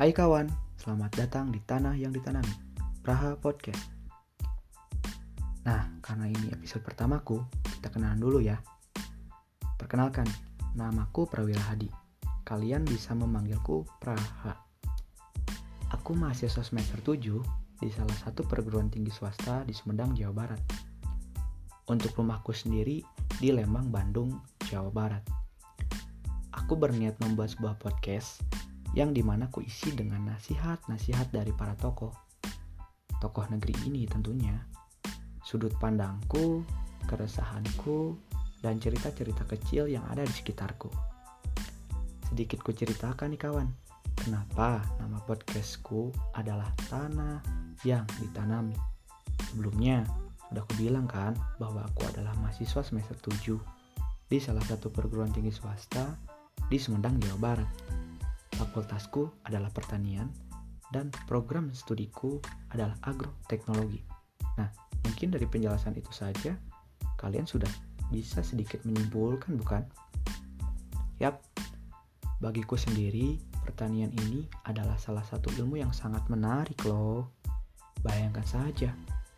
Hai kawan, selamat datang di Tanah yang Ditanami, Praha Podcast. Nah, karena ini episode pertamaku, kita kenalan dulu ya. Perkenalkan, namaku Prawira Hadi. Kalian bisa memanggilku Praha. Aku mahasiswa semester 7 di salah satu perguruan tinggi swasta di Sumedang, Jawa Barat. Untuk rumahku sendiri di Lembang, Bandung, Jawa Barat. Aku berniat membuat sebuah podcast yang di mana ku isi dengan nasihat-nasihat dari para tokoh. Tokoh negeri ini tentunya. Sudut pandangku, keresahanku, dan cerita-cerita kecil yang ada di sekitarku. Sedikit ku ceritakan nih kawan, kenapa nama podcastku adalah Tanah yang Ditanami. Sebelumnya, sudah aku bilang kan bahwa aku adalah mahasiswa semester 7 di salah satu perguruan tinggi swasta di Sumedang, Jawa Barat fakultasku adalah pertanian dan program studiku adalah agroteknologi. Nah, mungkin dari penjelasan itu saja kalian sudah bisa sedikit menyimpulkan bukan? Yap, bagiku sendiri pertanian ini adalah salah satu ilmu yang sangat menarik loh. Bayangkan saja,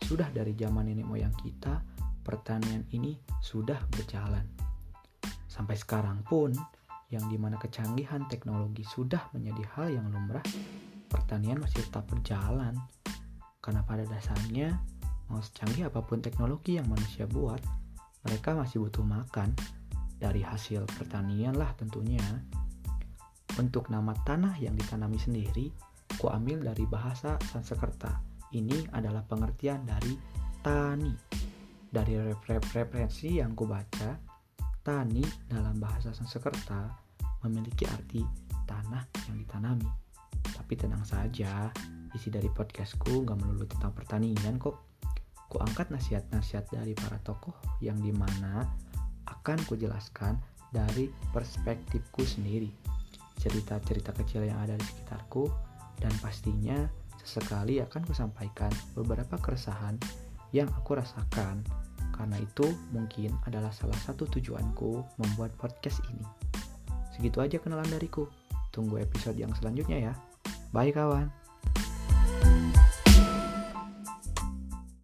sudah dari zaman nenek moyang kita, pertanian ini sudah berjalan. Sampai sekarang pun, yang di mana kecanggihan teknologi sudah menjadi hal yang lumrah, pertanian masih tetap berjalan. Karena pada dasarnya, mau secanggih apa pun teknologi yang manusia buat, mereka masih butuh makan. Dari hasil pertanian lah tentunya. Untuk nama tanah yang ditanami sendiri, ku ambil dari bahasa Sanskerta. Ini adalah pengertian dari tani. Dari referensi yang ku baca, tani dalam bahasa Sanskerta memiliki arti tanah yang ditanami. Tapi tenang saja, isi dari podcastku gak melulu tentang pertanian kok. Ku angkat nasihat-nasihat dari para tokoh yang di mana akan ku jelaskan dari perspektifku sendiri. Cerita-cerita kecil yang ada di sekitarku dan pastinya sesekali akan ku sampaikan beberapa keresahan yang aku rasakan. Karena itu mungkin adalah salah satu tujuanku membuat podcast ini. Segitu aja kenalan dariku. Tunggu episode yang selanjutnya ya. Bye kawan. thank you